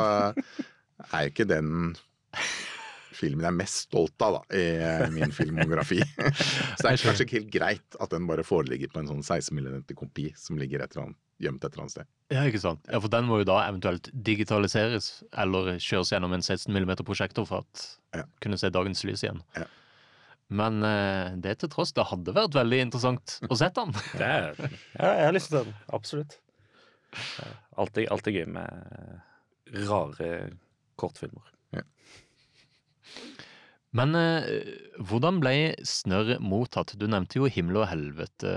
er ikke den filmen jeg er mest stolt av da, i eh, min filmografi. Så det er kanskje ikke helt greit at den bare foreligger på en sånn 16 mm kopi som ligger et eller annet, gjemt et eller annet sted. Ja, ikke sant. Ja, For den må jo da eventuelt digitaliseres eller kjøres gjennom en 16 mm prosjektor for at Ja. kunne se dagens lys igjen. Ja. Men eh, det til tross, det hadde vært veldig interessant å den. Det er, ja, jeg har lyst til den. Absolutt. Alltid, alltid gøy med rare kortfilmer. Men eh, hvordan ble Snørr mottatt? Du nevnte jo Himmel og helvete.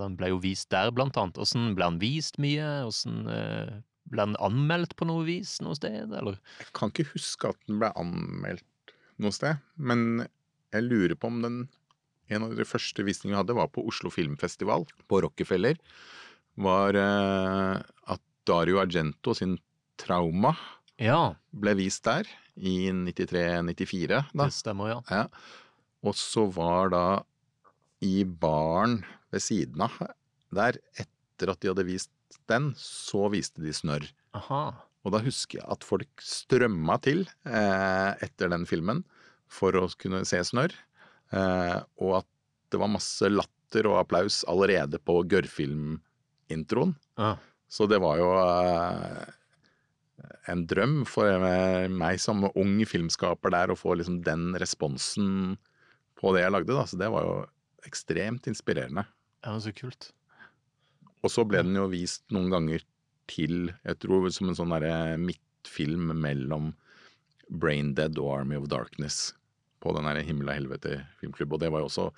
Den ble jo vist der, blant annet. Åssen ble han vist mye? Hvordan eh, ble den anmeldt på noe vis noe sted, eller? Jeg kan ikke huske at den ble anmeldt noe sted, men jeg lurer på om den en av de første visningene vi hadde, var på Oslo Filmfestival på Rockefeller. Var eh, at Dario Argento sin Trauma Ja, ble vist der i 93-94. det stemmer, ja. Ja. Og så var da i baren ved siden av der, etter at de hadde vist den, så viste de Snørr. Og da husker jeg at folk strømma til eh, etter den filmen for å kunne se Snørr. Eh, og at det var masse latter og applaus allerede på Gørrfilm-introen. Ja. Så det var jo eh, en drøm for meg som ung filmskaper der å få liksom den responsen på det jeg lagde. Da. Så det var jo ekstremt inspirerende. Ja, så kult. Og så ble den jo vist noen ganger til, jeg tror som en sånn midtfilm mellom Braindead og Army of Darkness på den her Himmel og helvete filmklubb. Og det var jo også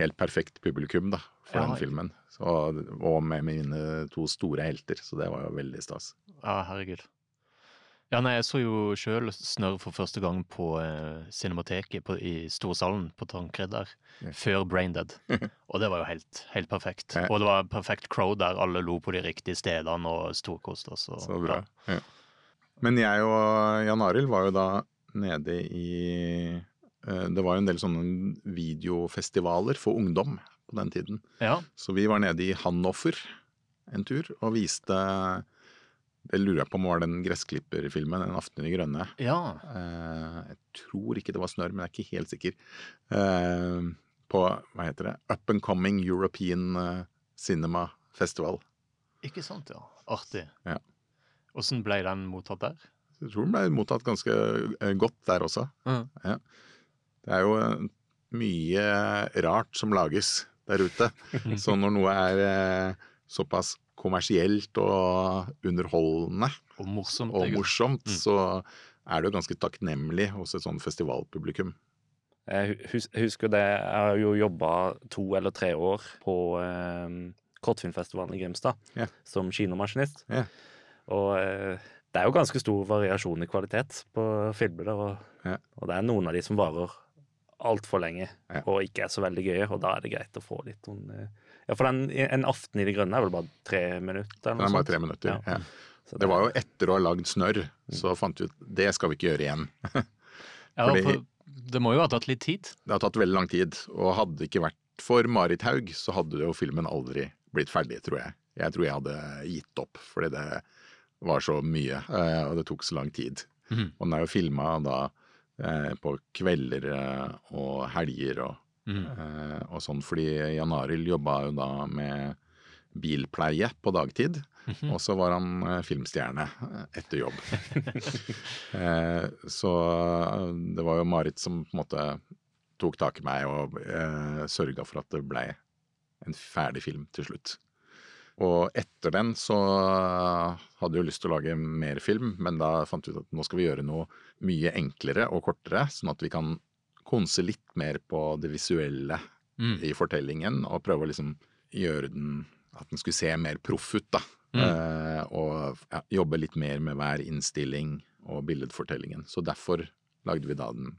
helt perfekt publikum da, for Ja. den filmen. Så, og med mine to store helter, så det var jo veldig stas. Ja, herregud. Ja, nei, jeg så jo sjøl Snørr for første gang på eh, Cinemateket på, i Storsalen på Tankred der, Ja. før Braindead. Og det var jo helt, helt perfekt. Ja. Og det var perfekt crowd der alle lo på de riktige stedene og storkoste oss. Så bra. Ja. Men jeg og Jan Arild var jo da nede i eh, Det var jo en del sånne videofestivaler for ungdom på den tiden. Ja. Så vi var nede i Hanoffer en tur og viste Det lurer jeg på om var den gressklipperfilmen, 'En aften i det grønne'. ja. Eh, jeg tror ikke det var snørr, men jeg er ikke helt sikker. Eh, på hva heter det? Up and Coming European Cinema Festival. Ikke sant, ja. Artig. Ja. Åssen ble den mottatt der? Jeg tror den ble mottatt ganske eh, godt der også. Mm. Ja. Det er jo eh, mye rart som lages der ute. Så når noe er eh, såpass kommersielt og underholdende Og morsomt. og morsomt, Mm. så er det jo ganske takknemlig hos et sånn festivalpublikum. Jeg husker det, jeg har jo jobba to eller tre år på eh, kortfilmfestivalen i Grimstad yeah. som kinomaskinist. Ja. Og eh, det er jo ganske stor variasjon i kvalitet på filmer. der, Og, Ja. og det er noen av de som varer altfor lenge Ja. og ikke er så veldig gøye, og da er det greit å få litt sånn eh, Ja, for den, en aften i det grønne er vel bare tre minutter? eller Den noe er bare tre minutter. Ja. Ja. Så Det var jo etter å ha lagd snørr, så fant vi ut det skal vi ikke gjøre igjen. Ja, Fordi- for det må jo ha tatt litt tid. Det har tatt veldig lang tid, og hadde det ikke vært for Marit Haug, så hadde jo filmen aldri blitt ferdig, tror jeg. Jeg tror jeg hadde gitt opp, fordi det var så mye, eh, og det tok så lang tid. Mm. Og den er jo filma da eh, på kvelder eh, og helger og, mm. eh, og sånn, fordi Jan Arild jobba jo da med bilpleie på dagtid. Mhm. Og så var han filmstjerne etter jobb. eh, så det var jo Marit som på en måte tok tak i meg og eh, sørga for at det blei en ferdig film til slutt. Og etter den så hadde jeg lyst til å lage mer film, men da fant vi ut at nå skal vi gjøre noe mye enklere og kortere, sånn at vi kan konse litt mer på det visuelle Mm. i fortellingen, og prøve å liksom gjøre den At den skulle se mer proff ut, da. Mm. Eh, og ja, jobbe litt mer med hver innstilling og billedfortellingen. Så derfor lagde vi da den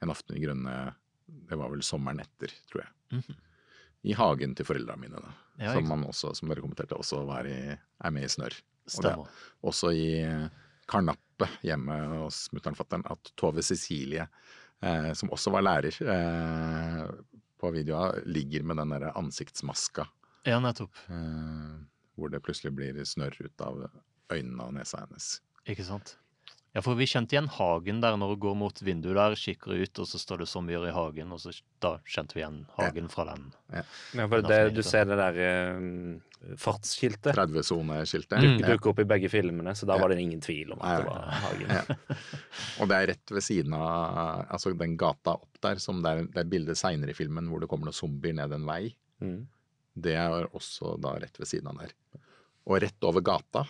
En aften i grønne Det var vel sommeren etter, tror jeg. Mm. I hagen til foreldra mine, da. Ja, som man også, som dere kommenterte, også var i, er med i Snørr. Og det, også i Karnappet hjemme hos mutter'n og fatter'n at Tove Cecilie, eh, som også var lærer eh, på videoa, ligger med den derre ansiktsmaska Ja, nettopp. eh, hvor det plutselig blir snørr ut av øynene og nesa hennes. Ikke sant? Ja, for vi kjente igjen hagen der når du går mot vinduet der, kikker ut, og så står det sommer i hagen, og så da kjente vi igjen hagen fra den. Ja, for det, du ser det der eh, fartsskiltet. 30-soneskiltet. Mm. Dukker ja. opp i begge filmene, så da Ja. var det ingen tvil om at det var Hagen. Ja. Og det er rett ved siden av altså den gata opp der, som det er, det er bildet seinere i filmen hvor det kommer noen zombier ned en vei. Mm. Det er også da rett ved siden av der. Og rett over gata,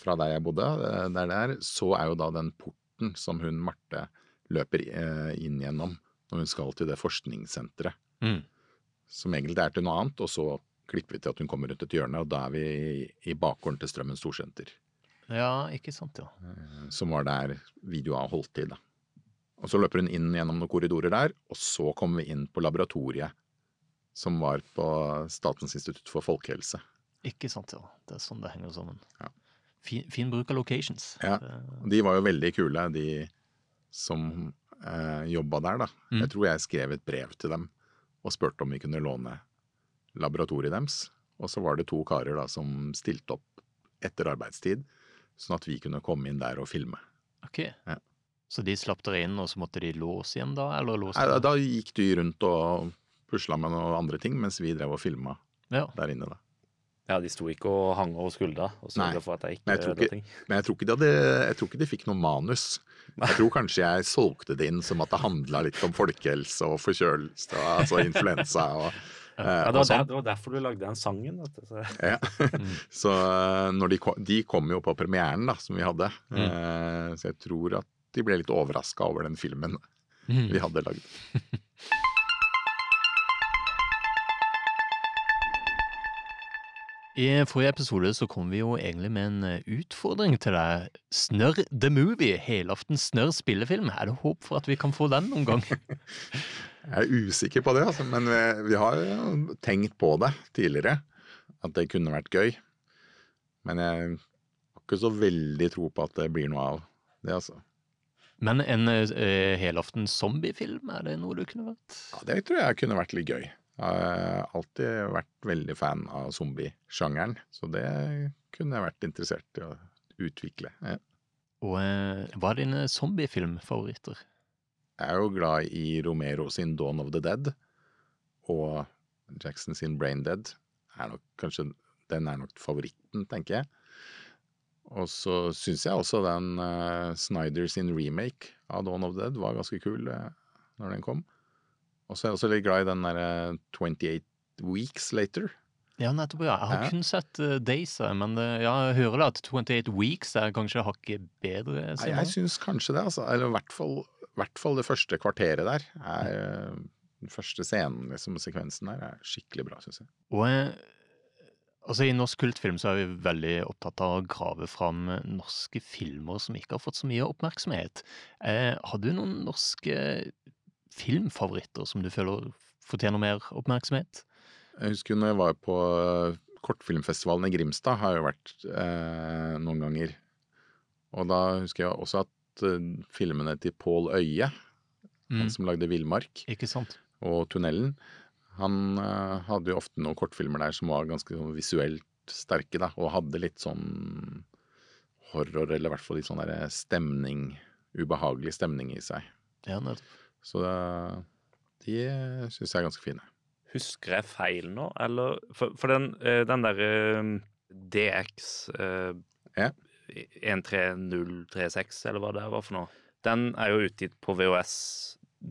fra der jeg bodde, eh, der det er, så er jo da den porten som hun Marte løper eh, inn gjennom når hun skal til det forskningssenteret. Mm. Som egentlig er til noe annet, og så klipper vi til at hun kommer rundt et hjørne, og da er vi i, i bakgården til Strømmen storsenter. Ja, ikke sant, ja. eh, Som var der videoa holdt til, da. Og så løper hun inn gjennom noen korridorer der, og så kommer vi inn på laboratoriet. Som var på Statens institutt for folkehelse. Ikke sant, ja. Det er sånn det henger sammen. Ja. Fin, fin bruk av locations. Ja. De var jo veldig kule, de som eh, jobba der, da. Mm. Jeg tror jeg skrev et brev til dem og spurte om vi kunne låne laboratoriet deres. Og så var det to karer da som stilte opp etter arbeidstid, sånn at vi kunne komme inn der og filme. Ok. Ja. Så de slapp dere inn, og så måtte de låse igjen da, eller låse Nei, da, da gikk de rundt og pusla med noen andre ting, mens vi drev og filma Ja, der inne, da. Ja, de sto ikke og hang over skuldra og Nei, sørga for at jeg Men jeg tror ikke, ting. men jeg tror ikke, de, hadde, jeg tror ikke de fikk noe manus. Jeg tror kanskje jeg solgte det inn som at det handla litt om folkehelse og forkjølelse, altså influensa og, eh, Ja, det, var sånn. der, det var derfor du lagde den sangen. Vet du. Så, Ja. Så eh, når de, kom, de kom jo på premieren da, som vi hadde, Mm. eh, så jeg tror at de ble litt overraska over den filmen Mm. vi hadde lagd. I forrige episode så kom vi jo egentlig med en eh, utfordring til deg. Snørr the Movie, helaftens snørr spillefilm. Er det håp for at vi kan få den noen gang? Jeg er usikker på det, altså, men vi, vi har jo tenkt på det tidligere. At det kunne vært gøy. Men jeg har ikke så veldig tro på at det blir noe av det, altså. Men en uh, helaftens zombiefilm, er det noe du kunne vært? Ja, det tror jeg kunne vært litt gøy. Jeg har alltid vært veldig fan av zombiesjangeren, så det kunne jeg vært interessert i å utvikle. Ja. Og eh, hva er dine zombiefilmfavoritter? Jeg er jo glad i Romero sin Dawn of the Dead, og Jackson sin Brain Dead. Er nok, kanskje, den er nok favoritten, tenker jeg. Og så syns jeg også den uh, Snyder sin remake av Dawn of the Dead var ganske kul uh, når den kom. Og så er jeg også litt glad i den derre 28 Weeks Later. Ja, nettopp. ja. Jeg har Ja. kun sett uh, Days, men uh, ja, jeg hører da at 28 Weeks er kanskje hakket bedre. Nei, jeg syns kanskje det, altså. Eller i hvert hvert fall det første kvarteret der. Er, uh, den første scenen, liksom, sekvensen der, er skikkelig bra, syns jeg. Og eh, altså, I norsk kultfilm så er vi veldig opptatt av å grave fram eh, norske filmer som ikke har fått så mye oppmerksomhet. Eh, har du noen norske filmfavoritter som du føler fortjener mer oppmerksomhet? Jeg husker når jeg var på eh, kortfilmfestivalen i Grimstad, har jeg jo vært eh, noen ganger. Og da husker jeg også at eh, filmene til Pål Øye, Mm. han som lagde Villmark og Tunnelen, han eh, hadde jo ofte noen kortfilmer der som var ganske sånn visuelt sterke, da, og hadde litt sånn horror, eller i hvert fall litt sånn der stemning, ubehagelig stemning i seg. Ja, nettopp. Så det, de syns jeg er ganske fine. Husker jeg feil nå, eller For, for den, eh, den derre DX eh, Ja. 13036, eller hva det var for noe, den er jo utgitt på VHS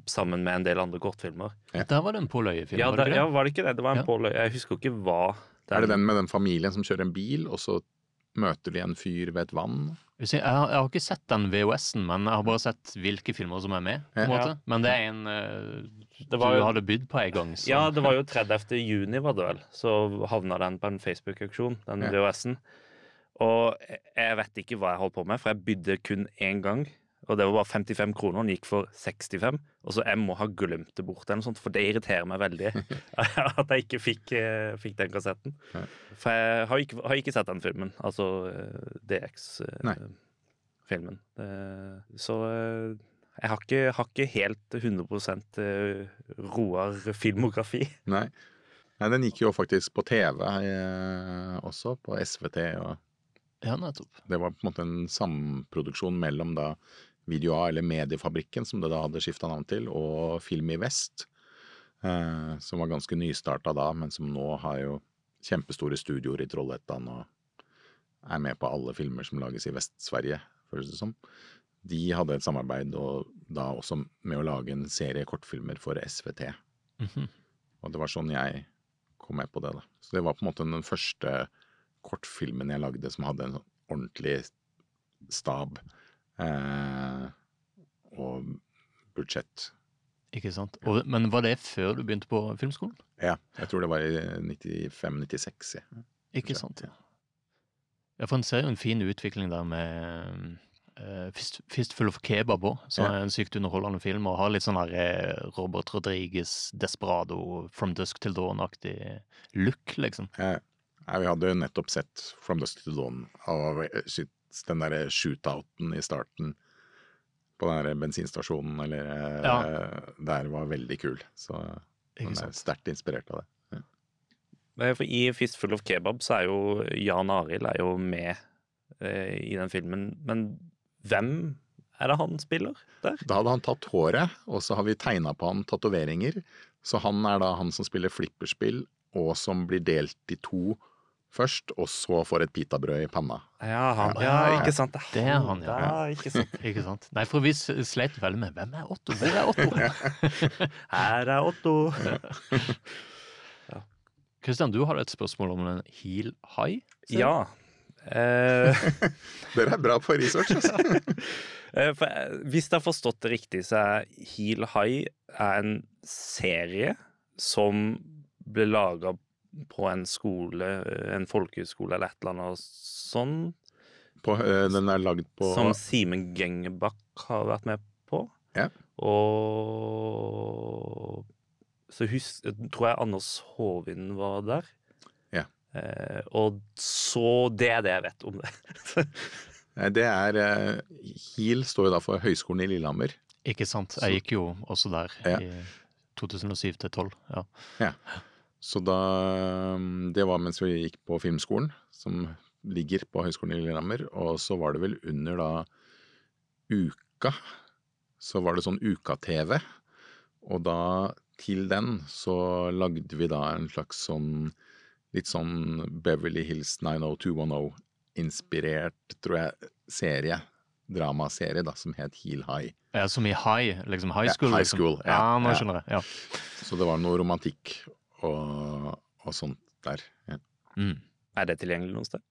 sammen med en del andre kortfilmer. Der var det en Pål Øye-film, Ja, var det ja, var det ikke det? Det var en Ja. Pål Øye. Jeg husker ikke hva Er det den med den familien som kjører en bil, og så møter de en fyr ved et vann? Jeg, jeg, har, jeg har ikke sett den VHS-en, men jeg har bare sett hvilke filmer som er med. på en Ja. måte. Men det er en uh, Det var du jo- hadde bydd på en gang. Så. Ja, det var jo 30. juni, var det vel. Så havna den på en Facebook-auksjon, den Ja. VHS-en. Og jeg vet ikke hva jeg holdt på med, for jeg bydde kun én gang. Og det var bare 55 kroner, og den gikk for 65. Og så jeg må ha glemt det bort, eller noe sånt, for det irriterer meg veldig at jeg ikke fikk, eh, fikk den kassetten. Nei. For jeg har ikke, har ikke sett den filmen, altså Nei. DX-filmen. Så eh, jeg har ikke, har ikke helt 100 eh, Roar filmografi. Nei. Nei, den gikk jo faktisk på TV eh, også, på SVT. og Ja, nettopp. Det var på en måte en samproduksjon mellom da Video A, eller Mediefabrikken, som det da hadde skifta navn til, og Film i Vest. Eh, som var ganske nystarta da, men som nå har jo kjempestore studioer i Trollhättan og er med på alle filmer som lages i Vest-Sverige, føles det som. De hadde et samarbeid og da også med å lage en serie kortfilmer for SVT. Mhm. Og det var sånn jeg kom med på det. da. Så det var på en måte den første kortfilmen jeg lagde som hadde en sånn ordentlig stab og budsjett. Ikke sant? Og, men var det før du begynte på filmskolen? Ja, jeg tror det var i 95-96. Ja. Ikke sant, ja. Ja, for en ser jo en fin utvikling der med uh, Fist, Fistful of Kebab òg, som Ja. er en sykt underholdende film, og har litt sånn der eh, Robert Rodriguez, Desperado, From Dusk Till Dawn-aktig look, liksom. Ja. nei, vi hadde jo nettopp sett From Dusk til Dawn, og den derre shootouten i starten på den der bensinstasjonen eller eh, Ja. der var veldig kul. Så man er sterkt inspirert av det. Ja. I Fistful of Kebab så er jo Jan Arild er jo med eh, i den filmen. Men hvem er det han spiller der? Da hadde han tatt håret, og så har vi tegna på han tatoveringer. Så han er da han som spiller flipperspill, og som blir delt i to først, og så får et pitabrød i panna. Ja, han, ja, ikke sant. Det er han, ja. ja. Ikke sant. Ikke sant? Nei, for vi sleit veldig med hvem er Otto? Hvor er Otto? Her er Otto. Kristian, du har et spørsmål om en heel high? ser. Ja. Eh, Dere er bra på research, altså. eh, for, hvis jeg har forstått det riktig, så er Heel High er en serie som ble laga på en skole, eh, en folkehøyskole eller et eller annet sånn, På, eh, den er lagd på som Simen Gengebakk har vært med på. Ja. Og så husk, tror jeg Anders Håvind var der. Ja. Eh, og så Det er det jeg vet om det. Det er eh, HIL står jo da for Høgskolen i Lillehammer. Ikke sant? Jeg gikk jo også der Ja. i 2007 til 2012. Ja. Så da mm, Det var mens vi gikk på filmskolen, som ligger på Høgskolen i Lillehammer. Og så var det vel under da Uka, så var det sånn Uka-TV. Og da til den så lagde vi da en slags sånn litt sånn Beverly Hills 90210-inspirert, tror jeg, serie. Dramaserie, da, som het Heel High. Ja, som i high, liksom high Ja, school. high liksom. school, ja, ja, nå skjønner jeg. Ja. Så det var noe romantikk og, og sånt der. Ja. Mm. Er det tilgjengelig noe sted?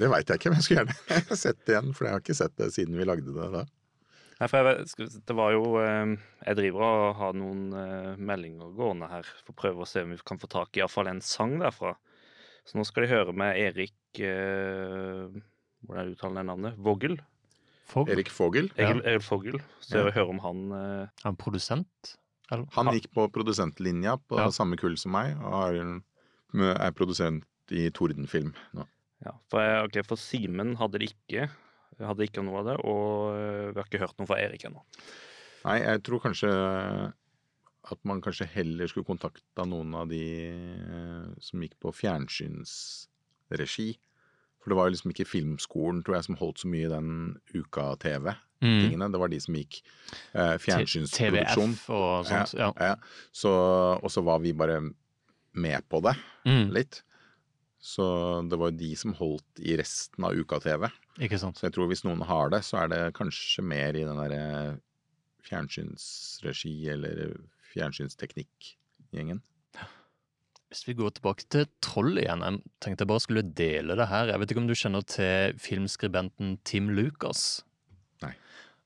Det veit jeg ikke, men jeg skulle gjerne sett det igjen, for jeg har ikke sett det siden vi lagde det da. Nei, for jeg, det var jo eh, Jeg driver og har noen eh, meldinger gående her for å prøve å se om vi kan få tak i iallfall en sang derfra. Så nå skal de høre med Erik eh, Hvordan er uttaler det navnet? Vogel? For, Erik Fogel, Ja. Erik Fogel. Så Ja. jeg vil høre om han eh, er han produsent? Han gikk på produsentlinja på Ja. samme kull som meg, og er produsent i Tordenfilm nå. Ja, for, okay, for Simen hadde det ikke. Hadde ikke noe av det, og eh, vi har ikke hørt noe fra Erik ennå. Nei, jeg tror kanskje at man kanskje heller skulle kontakta noen av de eh, som gikk på fjernsynsregi. For det var jo liksom ikke Filmskolen, tror jeg, som holdt så mye den uka-TV-tingene. Mm. Det var de som gikk eh, fjernsynsproduksjon. TVF og sånt. Ja. Ja, så, og så var vi bare med på det Mm. litt. Så det var jo de som holdt i resten av uka-TV. Ikke sant. Så jeg tror hvis noen har det, så er det kanskje mer i den derre fjernsynsregi eller fjernsynsteknikk-gjengen. Hvis vi går tilbake til Troll igjen, jeg tenkte jeg bare skulle dele det her. Jeg vet ikke om du kjenner til filmskribenten Tim Lucas? Nei.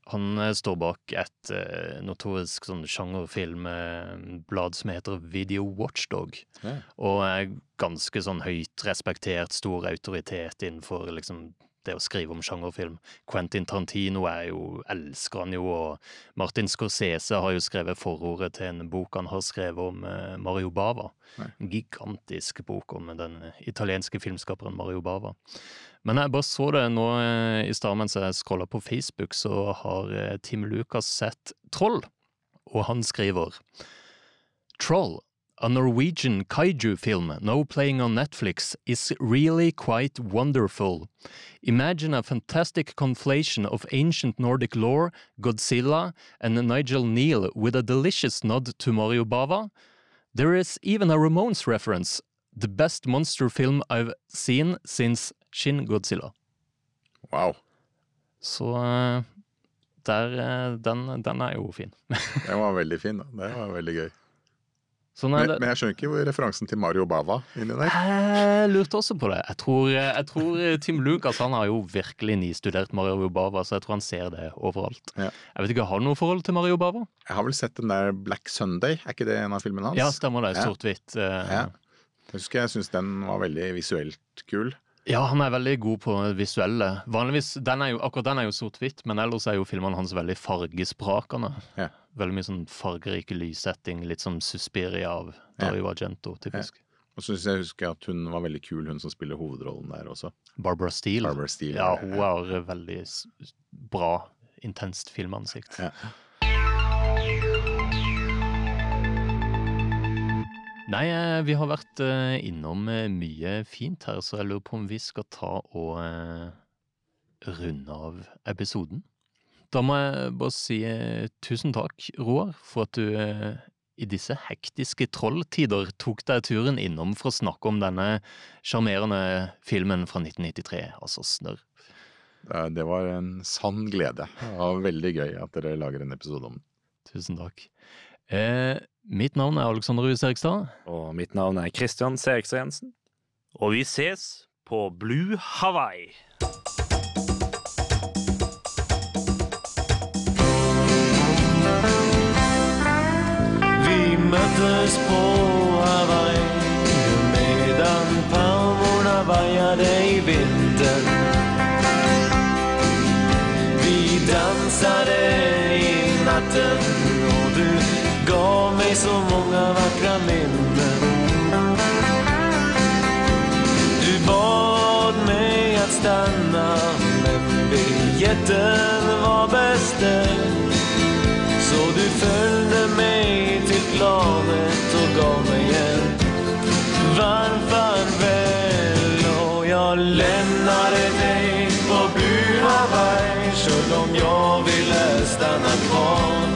Han eh, står bak et uh, notorisk sånn sjangerfilmblad som heter Video Watchdog. Ja. Og er ganske sånn høyt respektert, stor autoritet innenfor liksom det å skrive om sjangerfilm. Quentin Tarantino er jo, elsker han jo, og Martin Scorsese har jo skrevet forordet til en bok han har skrevet om uh, Mario Bava. Nei. En gigantisk bok om den italienske filmskaperen Mario Bava. Men jeg bare så det nå eh, i stad mens jeg scrolla på Facebook, så har eh, Tim Lucas sett Troll, og han skriver Troll, a Norwegian kaiju film now playing on Netflix, is really quite wonderful. Imagine a fantastic conflation of ancient Nordic lore, Godzilla, and Nigel Neal with a delicious nod to Mario Bava. There is even a Ramones reference, the best monster film I've seen since Shin Godzilla. Wow. Så eh, der, eh, den, den er jo fin. Den var veldig fin. da. Det var veldig gøy. Så nei, Men, det, men jeg skjønner ikke hvor referansen til Mario Bava inni der. Jeg lurte også på det. Jeg tror, jeg tror Tim Lucas han har jo virkelig nistudert Mario Bava, så jeg tror han ser det overalt. Ja. Jeg vet ikke, Har du noe forhold til Mario Bava? Jeg har vel sett den der Black Sunday, er ikke det en av filmene hans? Ja, stemmer det. Sort-hvitt. Ja. Ja. Jeg husker jeg syns den var veldig visuelt kul. Ja, han er veldig god på det visuelle. Vanligvis, den er jo, Akkurat den er jo sort-hvitt, men ellers er jo filmene hans veldig fargesprakende. Ja. Veldig mye sånn fargerik lyssetting, litt som Suspiria av Dario Argento, typisk. Og så syns jeg husker at hun var veldig kul, hun som spiller hovedrollen der også. Barbara Steele. Barbara Steele. Ja, hun har veldig bra, intenst filmansikt. Ja. Nei, eh, vi har vært eh, innom eh, mye fint her, så jeg lurer på om vi skal ta og runde av episoden. Da må jeg bare si tusen takk, Roar, for at du i disse hektiske trolltider tok deg turen innom for å snakke om denne sjarmerende filmen fra 1993, altså Snørr. Det, det var en sann glede. Det var veldig gøy at dere lager en episode om den. Tusen takk. Eh, mitt navn er Alexander Ruiz Erikstad. Og mitt navn er Christian Serikstad Jensen. Og vi ses på Blue Hawaii. Vi møttes på så många vackra minnen. Du bad mig att stanna men biljetten var beställd. Så du följde mig till planet och gav mig en varm farväl och jag lämnade dig på Blue Hawaii själv om jag ville stanna kvar.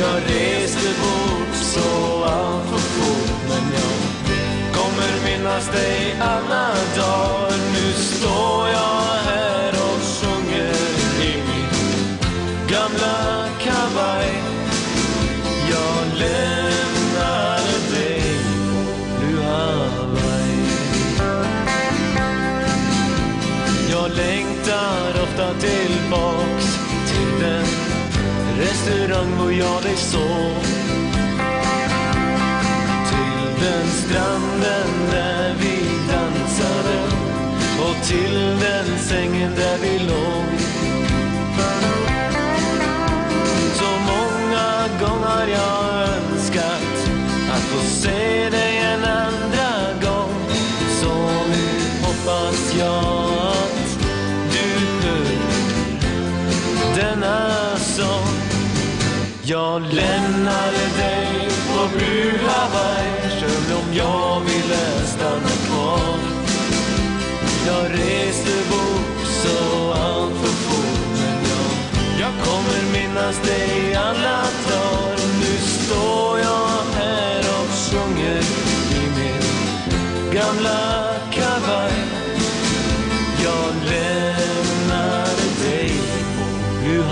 Jag reste bort så alltför fort men jag kommer minnas dig alla dagar. Nu står jag restaurang hvor jag dig såg. Till den stranden där vi dansade och till den sängen där vi låg. Så många gånger jag Jag lämnade dig på Blue Hawaii själv om jag ville stanna kvar. Jag reste bort så allt för fort men jag, jag kommer minnas dig alla dagar. Nu står jag här och sjunger i min gamla kavaj. Jag lämnade dig på Blue